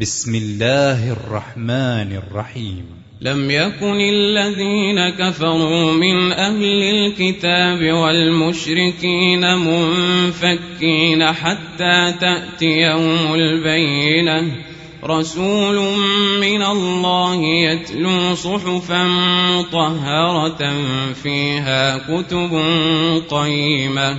بسم الله الرحمن الرحيم. لم يكن الذين كفروا من أهل الكتاب والمشركين منفكين حتى تأتيهم البينة. رسول من الله يتلو صحفا مطهرة فيها كتب قيمة.